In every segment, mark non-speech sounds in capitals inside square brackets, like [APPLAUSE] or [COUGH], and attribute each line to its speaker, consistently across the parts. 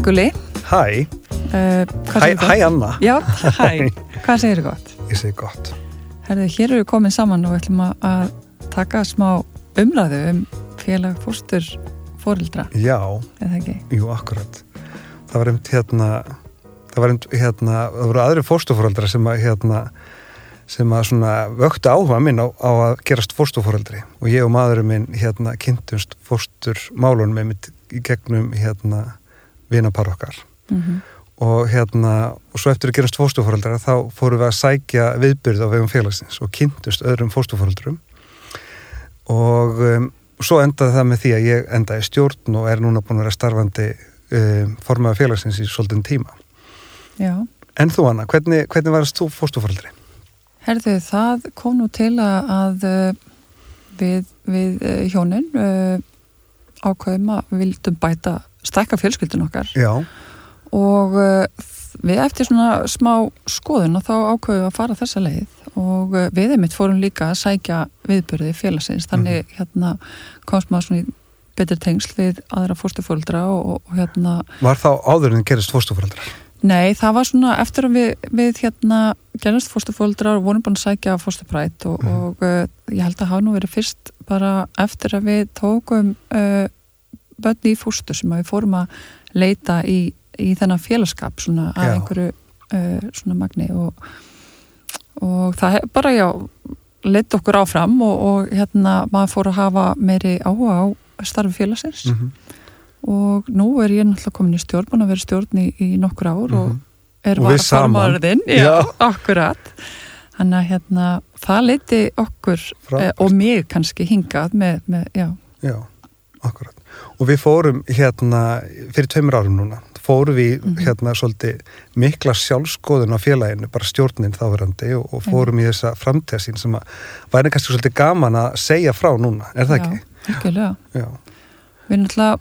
Speaker 1: Hæ. Gulli
Speaker 2: Hæ,
Speaker 1: uh,
Speaker 2: hæ, hæ? Anna.
Speaker 1: Já, [LAUGHS] hæ, hvað segir gott?
Speaker 2: Ég segi gott.
Speaker 1: Herðu, hér eru við komin saman og við ætlum að- taka smá umræðu um félag fórstur fórildra,
Speaker 2: Já, jú, akkurat. Það var einmitt hérna það var einmitt hérna, það voru aðri fórstufóreldra sem að hérna sem að svona vöktu áhuga minn á, á að gerast fórstufóreldri og ég og maðurinn minn hérna kynntumst fórstur málunum einmitt í gegnum hérna vinapar okkar
Speaker 1: Mm
Speaker 2: og hérna, og svo eftir að gerast fóstufóreldra þá fórum við að sækja viðbyrð á vegum félagsins og kynntust öðrum fóstufóreldrum og um, svo endaði það með því að ég endaði stjórn og er núna búin að vera starfandi um, formaða félagsins í svolítinn tíma.
Speaker 1: Já,
Speaker 2: En þú Anna, hvernig, hvernig varst þú fóstufóreldri?
Speaker 1: herðu, það kom nú til að, að við, við uh, hjónin uh, ákveðum að við vildum bæta stækka fjölskyldun okkar.
Speaker 2: Já,
Speaker 1: og uh, við eftir svona smá skoðun og þá ákveðum við að fara þessa leið. Og uh, við einmitt fórum líka að sækja viðbörði félagsins. Þannig hérna komst maður svona í betri tengsl við aðra fórstufóldra og, og hérna,
Speaker 2: var þá áður en gerist fóstufóreldrar?
Speaker 1: nei það var svona eftir að við, við hérna gerðast fórstufóldra og vorum búin að sækja fórstuprætt og,
Speaker 2: Mhm.
Speaker 1: og uh, ég held að hafa nú verið fyrst bara eftir að við tókum uh, bönni í fórstu sem við fórum að leita í, í þennan félagskap svona að
Speaker 2: Já.
Speaker 1: einhverju uh, svona magni og, og það hef, bara já leitt okkur áfram og, og hérna maður fór að hafa meiri áhuga á starfi félagsins
Speaker 2: Mm
Speaker 1: og nú er ég náttúrulega komin í stjórn búin að vera stjórn í, í nokkur ár og er
Speaker 2: saman.
Speaker 1: varaformaðurinn já,
Speaker 2: Já.
Speaker 1: akkurat þannig að hérna það leiti okkur eh, og mig kannski hingað með, með já,
Speaker 2: Já, akkurat. Og við fórum hérna, fyrir tveimur árum núna, fórum við
Speaker 1: Mhm.
Speaker 2: hérna svolítið mikla sjálfskoðun á félaginu, bara stjórnin þáverandi og, og fórum í þessa framtíðasín sem að væri kannski svolítið gaman að segja frá núna, er það ekki?
Speaker 1: já, algjörlega.
Speaker 2: Já,
Speaker 1: við náttúrulega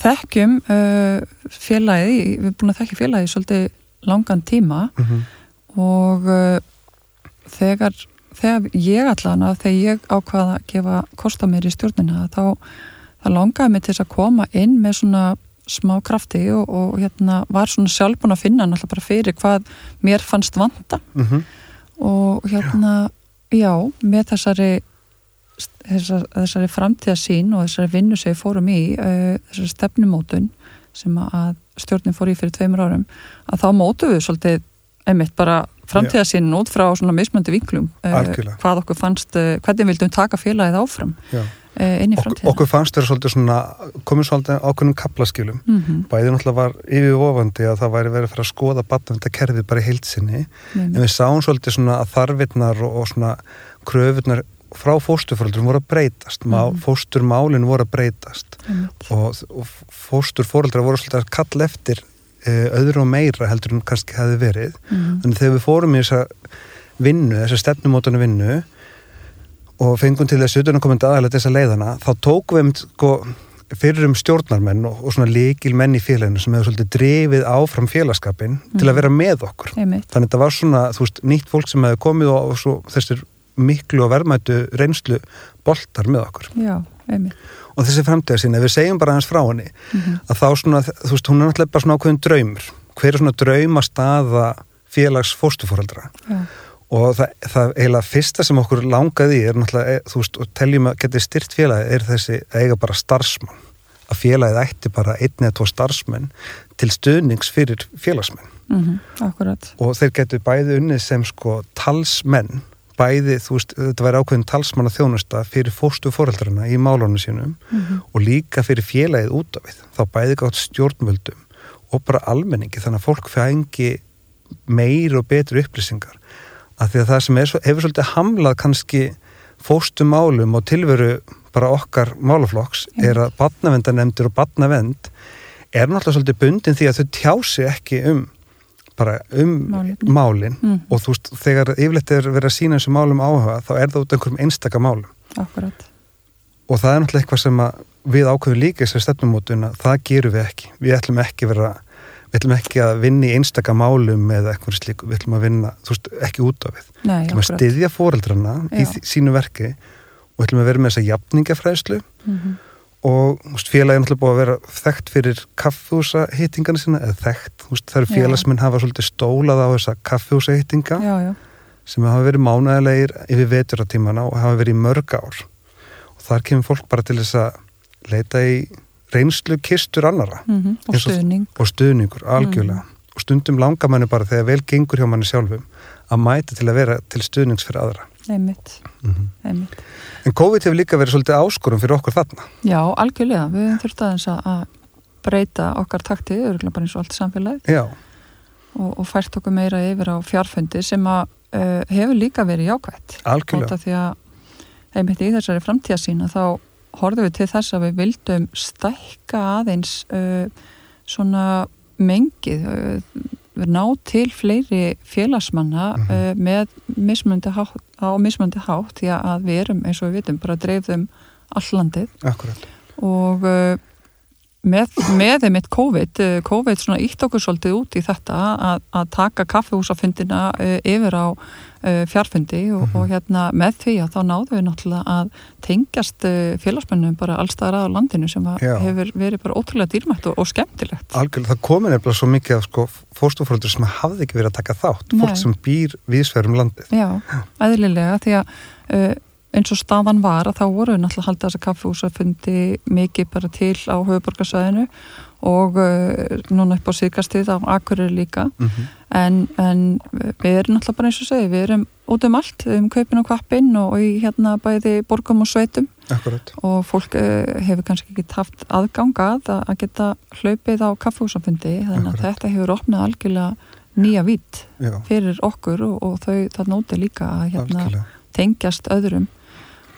Speaker 1: þekkjum uh, félagið, við erum búin að þekkja félagið svolítið langan tíma
Speaker 2: mm
Speaker 1: og uh, þegar, þegar ég allan að þegar ég ákvaða að gefa kosta mér í stjórnina þá, þá langaði mig til þess að koma inn með svona smá krafti og, og hérna var svona sjálf búin að finna náttúrulega bara fyrir hvað mér fannst vanta.
Speaker 2: Mm
Speaker 1: og hérna já, með þessari þessar, þessari framtíðasín og þessari vinnu sem við fórum í uh, þessari stefnumótun sem að stjórnin fór í fyrir tveimur árum að þá mótuðu við svolítið einmitt bara framtíðasínin út frá svona mismöndi vinklum uh, hvað okkur fannst, uh, hvernig vildum taka félagið áfram uh, inn í
Speaker 2: Ok,
Speaker 1: framtíðina?
Speaker 2: okkur fannst þeirra svolítið svona, komið svolítið ákveðnum kaplaskilum.
Speaker 1: mm
Speaker 2: Bæði náttúrulega var yfirvofandi að það væri verið að fara að skoða batnavenda kerfið bara í heilsinni, en
Speaker 1: -hmm.
Speaker 2: við sáum svolítið svona að þarfirnar og, og svona kröfurnar frá fósturfóröldurum voru að breytast, Má,
Speaker 1: Mhm.
Speaker 2: fósturmálin voru að breytast. Og, og fósturfóreldrar voru svolítið að kalla eftir öðru og meira heldur en kannski hefði verið.
Speaker 1: Mhm.
Speaker 2: þannig þegar við fórum í þessa vinnu, þessa stefnumótanu vinnu og fengum til þess utan að koma aðalega þessa leiðana, þá tókum við um, sko, fyrir um stjórnarmenn og, og svona líkil menn í félaginu sem hefur svolítið drifið áfram félagskapin til að
Speaker 1: Mhm.
Speaker 2: vera með okkur.
Speaker 1: Einmitt,
Speaker 2: þannig að þetta var svona, veist, nýtt fólk sem hefði komið og, og svo þessir miklu og verðmættu reynslu boltar með okkur.
Speaker 1: Já, einmitt
Speaker 2: og þessi framtíða sinni, ef við segjum bara hans frá henni
Speaker 1: mm
Speaker 2: að þá svona, þú veist, hún er náttúrulega bara svona ákveðin draumur. Hver er svona drauma staða félags fóstufóreldra
Speaker 1: já,
Speaker 2: og það, það eiginlega fyrsta sem okkur langaði er náttúrulega, e, þú veist, og teljum að geti styrt félagið er þessi eiga bara starfsmann. Að félagið ætti bara einn eða tvo starfsmenn til stuðnings fyrir félagsmenn.
Speaker 1: Mm akkurat.
Speaker 2: Og þeir getur bæði unnið sem sko talsmenn bæði, þú veist, þetta væri ákveðin talsmanna þjónusta fyrir fóstu fóreldrarna í málunum sínum
Speaker 1: mm
Speaker 2: og líka fyrir félagið út af við. Þá bæði gátt stjórnvöldum og bara almenningi þannig að fólk fengi meir og betri upplýsingar. Af því að það sem er, svo- hefur svolítið hamlað kannski fóstu málum og tilveru bara okkar málaflokks
Speaker 1: Já.
Speaker 2: er að batnavendanemndir og batnavend er náttúrulega svolítið bundin því að þau tjási ekki um bara um
Speaker 1: Málefni.
Speaker 2: málin
Speaker 1: Mhm.
Speaker 2: og þú veist, þegar yfirleitt er verið að sína þessu málum áhuga þá er það út einhverjum einstaka málum.
Speaker 1: Akkurat
Speaker 2: og það er náttúrulega eitthvað sem við ákveðum líka þessari stefnumótun að það gerum við ekki. Við ætlum ekki vera við ætlum ekki að vinna í einstaka málum eða eitthvað slíku, við ætlum að vinna þú veist, ekki út af við, við ætlum að styðja fóreldrana í sínu verki og ætlum að vera með þessa jafningafræðslu.
Speaker 1: Mhm.
Speaker 2: Og félagið er náttúrulega búið að vera þekkt fyrir kaffhúsa hittingana sína eða þekkt,
Speaker 1: Já.
Speaker 2: félagsminn hafa svolítið stólað á þessa kaffhúsa
Speaker 1: já,
Speaker 2: sem hafa verið mánægilegir yfir veturatímana og hafa verið í mörg ár. Og þar kemur fólk bara til þess að leita í reynslu kistur annara
Speaker 1: mm
Speaker 2: Eins og-
Speaker 1: stuðning.
Speaker 2: Og stuðningur, algjörlega. Og stundum langar manni bara þegar vel gengur hjá manni sjálfum að mæta til að vera til stuðnings fyrir aðra
Speaker 1: einmitt, einmitt.
Speaker 2: En COVID hefur líka verið svolítið áskorum fyrir okkur þarna.
Speaker 1: Já, algjörlega, við höfum þurft aðeins að- breyta okkar takti, örgulega bara eins og allt samfélagið. Og, og fært okkur meira yfir á fjárfundi sem að uh, hefur líka verið jákvætt. Út
Speaker 2: algjörlega
Speaker 1: því að einmitt í þessari framtíðasína þá horfum við til þess að við vildum stækka aðeins uh, svona mengið ná til fleiri félagsmanna
Speaker 2: Mhm.
Speaker 1: uh, með mismöndi hátt, á mismöndi hátt því að við erum eins og við vitum bara dreifðum allandið
Speaker 2: akkurat,
Speaker 1: og uh, með, með þeim eitt COVID uh, COVID svona ítt okkur svolítið út í þetta að, að taka kaffehúsafundina uh, yfir á uh, fjárfundi og,
Speaker 2: Mhm.
Speaker 1: og hérna með því að þá náðum við náttúrulega að tengjast félagsmennum bara allstaðar að landinu sem að hefur verið bara ótrúlega dýrmætt og, og skemmtilegt.
Speaker 2: Algjörlega, það komið nefnilega svo mikið af sko fórstofóröldur sem hafði ekki verið að taka þátt.
Speaker 1: Nei.
Speaker 2: fólk sem býr viðsverðum landið.
Speaker 1: Já, eðlilega því að uh, eins og staðan var að þá voru náttúrulega halda þessa kaffehúsafundi mikið bara til á höfuborgarsvæðinu og uh, núna upp á síðkastið á Akureyri líka.
Speaker 2: Mm -hmm.
Speaker 1: en, en við erum náttúrulega bara eins og segi við erum út um allt, um kaupin og kvappin og í hérna bæði borgum og sveitum.
Speaker 2: Akkurat,
Speaker 1: og fólk uh, hefur kannski ekki haft aðgang að að geta hlaupið á kaffehúsafundi þannig að þetta hefur opnað algjörlega nýja
Speaker 2: já,
Speaker 1: fyrir okkur og, og þau það nóti líka að hérna tengjast öðrum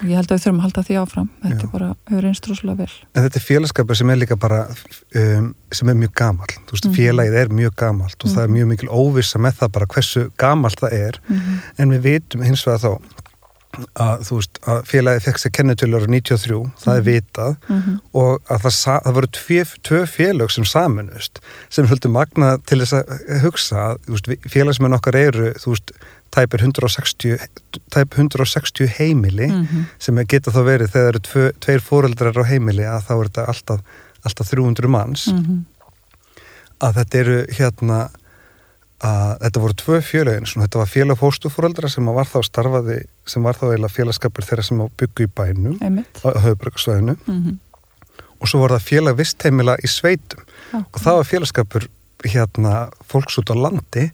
Speaker 1: og ég held að við þurfum að halda því áfram þetta
Speaker 2: Já.
Speaker 1: er bara, hefur einst rosalega vel
Speaker 2: En þetta er félagskapur sem er líka bara um, sem er mjög gamall, þú veist,
Speaker 1: Mhm.
Speaker 2: félagið er mjög gamalt og það er
Speaker 1: Mhm.
Speaker 2: mjög mikil óvissa með það bara hversu gamalt það er
Speaker 1: mm
Speaker 2: en við vitum hins vegar þá að veist, að félagið fekk sér kennitölur á 93, það er
Speaker 1: Mhm.
Speaker 2: vitað
Speaker 1: -hmm.
Speaker 2: og að það, það voru tvö, félög sem saminust sem höldum magna til þess að hugsa veist, félagsmenn okkar eru þú veist, tæpir 160 tæp 160 heimili
Speaker 1: Mhm.
Speaker 2: sem geta þá verið þegar eru tvö, tveir fóreldrar á heimili að þá er þetta alltaf, alltaf 300 manns
Speaker 1: Mhm.
Speaker 2: að þetta eru hérna að þetta voru tvö svona, þetta var félag fóstufóreldra sem var þá starfaði sem var þá eiginlega félagskapur þeirra sem byggu í bænum
Speaker 1: einmitt.
Speaker 2: á höfubrökksvæðinu
Speaker 1: mm
Speaker 2: og svo var það félag vistheimila í sveitum. Og það var félagskapur hérna fólks út á landi.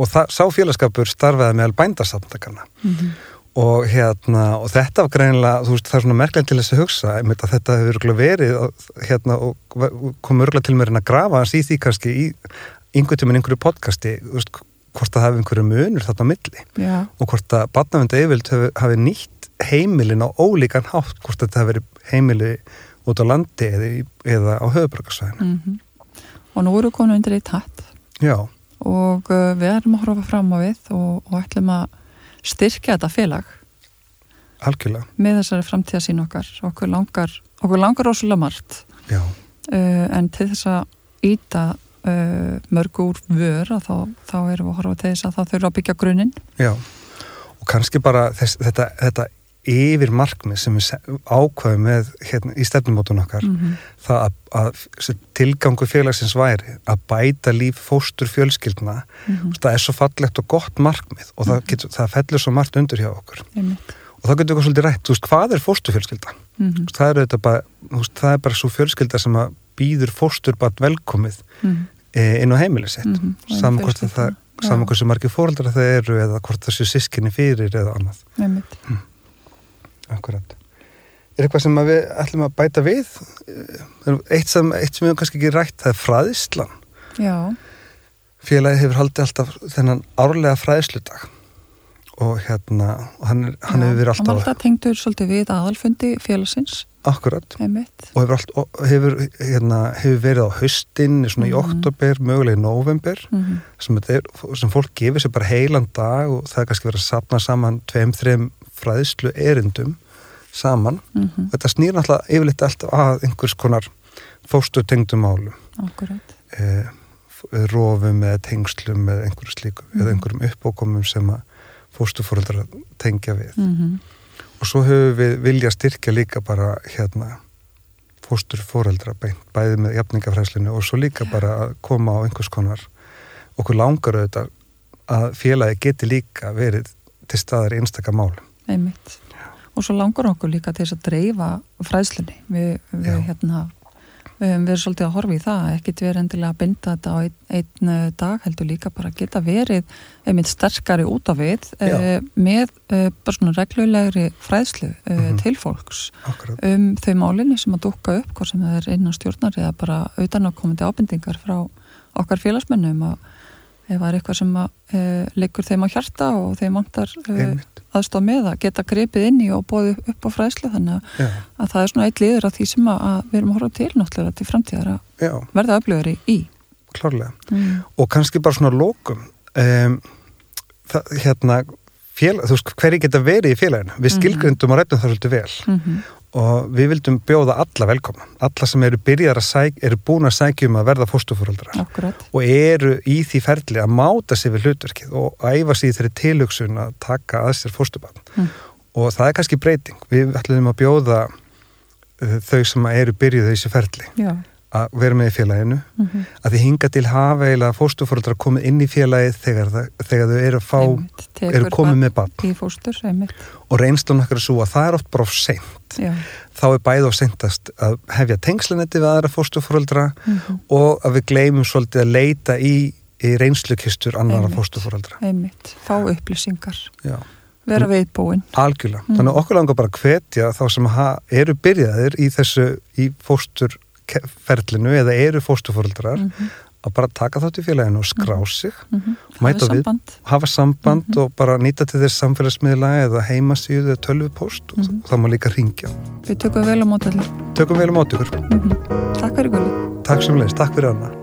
Speaker 2: Og það, sá félagskapur starfaði meðal bændarsamtakana
Speaker 1: -hmm.
Speaker 2: og hérna og þetta var greinilega, þú veist, það er svona merklega til þess að hugsa, einmitt að þetta hefur verið hérna og kom örgulega til mér að grafa hans í því kannski í einhvern tíminn einhverju podcasti veist, hvort það hafi einhverju munur þarna á milli
Speaker 1: Já,
Speaker 2: og hvort að barnavenda yfirvild hafi, nýtt heimilin á ólíkan hátt hvort þetta hafi verið heimili út á landi eða, í- eða á höfubrökkarsvæðinu
Speaker 1: mm og nú við komin undir eitt hatt.
Speaker 2: Já,
Speaker 1: og uh, við erum að horfa fram á við og, og ætlum að styrkja þetta félag.
Speaker 2: Algjörlega.
Speaker 1: Með þessari framtíðasín okkar. Okkur langar, okkur langar rosalega margt. Uh, en til þess að íta uh, mörg úr vör þá, þá erum við að horfa til þess að það þurfa að byggja grunninn.
Speaker 2: Já og kannski bara þess, þetta, þetta yfir markmið sem við ákveðum með hérna, í stefnumótun okkar
Speaker 1: mm -hmm.
Speaker 2: það að, að tilgangu félagsins væri að bæta líf fóstur fjölskyldna. Það er svo fallegt og gott markmið og það, getur, það fellur svo margt undir hjá okkur. Og það getur okkur svolítið rætt, þú veist, hvað er fósturfjölskylda?
Speaker 1: mm
Speaker 2: veist, Það er, bara, það er bara svo fjölskylda sem að býður fósturbarn velkomið
Speaker 1: -hmm.
Speaker 2: e, inn á heimili sitt
Speaker 1: Mhm, og inn
Speaker 2: saman hvort það saman hversu margir fóreldrar það eru eða hvort það séu sískinni fyrir eða annað
Speaker 1: Einmitt.
Speaker 2: Akkurat. Er eitthvað sem við ætlum að bæta við? Eh, Eitt sem, eitt sem við kannski ekki rætt, það er fræðislan.
Speaker 1: Já,
Speaker 2: Félagi hefur haldið alltaf þennan árlega fræðisludag og hérna, hann, er, hann hefur verið
Speaker 1: Hann var
Speaker 2: alltaf
Speaker 1: alltaf tengdur svolítið við aðalfundi félagsins,
Speaker 2: akkurat
Speaker 1: einmitt.
Speaker 2: og hefur, allt, og hefur, hérna, hefur verið á haustin, svona í
Speaker 1: Mhm.
Speaker 2: oktober, mögulega í november,
Speaker 1: Mm -hmm.
Speaker 2: sem, er, sem fólk gefur sér bara heilan dag og það er kannski verið að sapna saman tveim, þreim fræðislu erindum saman. Þetta snýr náttúrulega yfirleitt alltaf að einhvers konar fóstu tengdum.
Speaker 1: Akkurat.
Speaker 2: eh, rofum eða tengslum eða einhverju slíku
Speaker 1: Mhm.
Speaker 2: eða einhverjum uppókomum sem að fóstufóreldrar tengja við
Speaker 1: Mm -hmm.
Speaker 2: Og svo höfum við vilja styrkja líka bara hérna fóstur fóreldra beint, bæði með jafningafræslinu og svo líka bara að koma á einhvers konar okkur langar auðvitað að félagi geti líka verið til staðar í málum.
Speaker 1: Einmitt. Og svo langar okkur líka til þess að dreifa fræslunni. Við, við hérna við höfum verið svolítið að horfa í það, ekkert verið endilega að binda þetta á einn, einn eh, dag heldur líka bara að geta verið einmitt sterkari út af við uh, með uh, bara svona reglulegri fræðslu uh, mm -hmm. til fólks
Speaker 2: Akkurat.
Speaker 1: um þau málinni sem að dukka upp hvort sem það er innan stjórnar eða bara auðan að komandi ábendingar frá okkar félagsmennum að ef það er eitthvað sem að, leikur þeim á hjarta og þeim vantar aðstof með að geta grepið inn í og bóði upp á fræðslu þannig að, að það er svona eitt liður af því sem að, að við erum að horfa til náttúrulega til framtíðar að Já. verða öflugari í.
Speaker 2: Klárlega. Mm. Og kannski bara svona lókum um, það, hérna félag, þú veist hverju geta verið í félaginu við mhm. skilgrindum og rættum það svolítið vel mm -hmm og við vildum bjóða alla velkomna. Alla sem eru að sæk eru búin að sækjum að verða fórstufóröldra og eru í því ferli að máta sér við hlutverkið og æfa sér þeirri tilugsun að taka að sér fórstubann mm. og það er kannski breyting. Við ætlum að bjóða uh, þau sem eru byrjuð þessi ferli. Já að vera með í félaginu mm -hmm. að þið hinga til hafa eða fóstufóröldra komið inn í félagið þegar, þegar þau eru að fá einmitt, eru komið með bann
Speaker 1: fóstur,
Speaker 2: og reynslan okkar er svo að það er oft bara of seint Já. þá er bæð of seintast að hefja tengslinetti við aðra fóstufóröldra mm -hmm. og að við gleymum svolítið að leita í, í reynslukistur annara fóstufóröldra
Speaker 1: fá upplýsingar Já. vera viðbúin
Speaker 2: algjörlega, mm. þannig okkur langar bara að hvetja þá sem eru byrjaðir í þessu í fóstur ferlinu eða eru fóstufórildrar mm -hmm. að bara taka þátt í félaginu og skrá mhm. sig mm -hmm.
Speaker 1: hafa samband,
Speaker 2: við, hafa samband mm -hmm. og bara nýta til þess samfélagsmiðla eða heimasíðu eða tölvupóst og mhm. þá má líka ringja
Speaker 1: Við tökum vel á mót allir
Speaker 2: Tökum vel á mót ykkur
Speaker 1: mhm. Takk fyrir Gulli
Speaker 2: Takk sem leist, takk fyrir Anna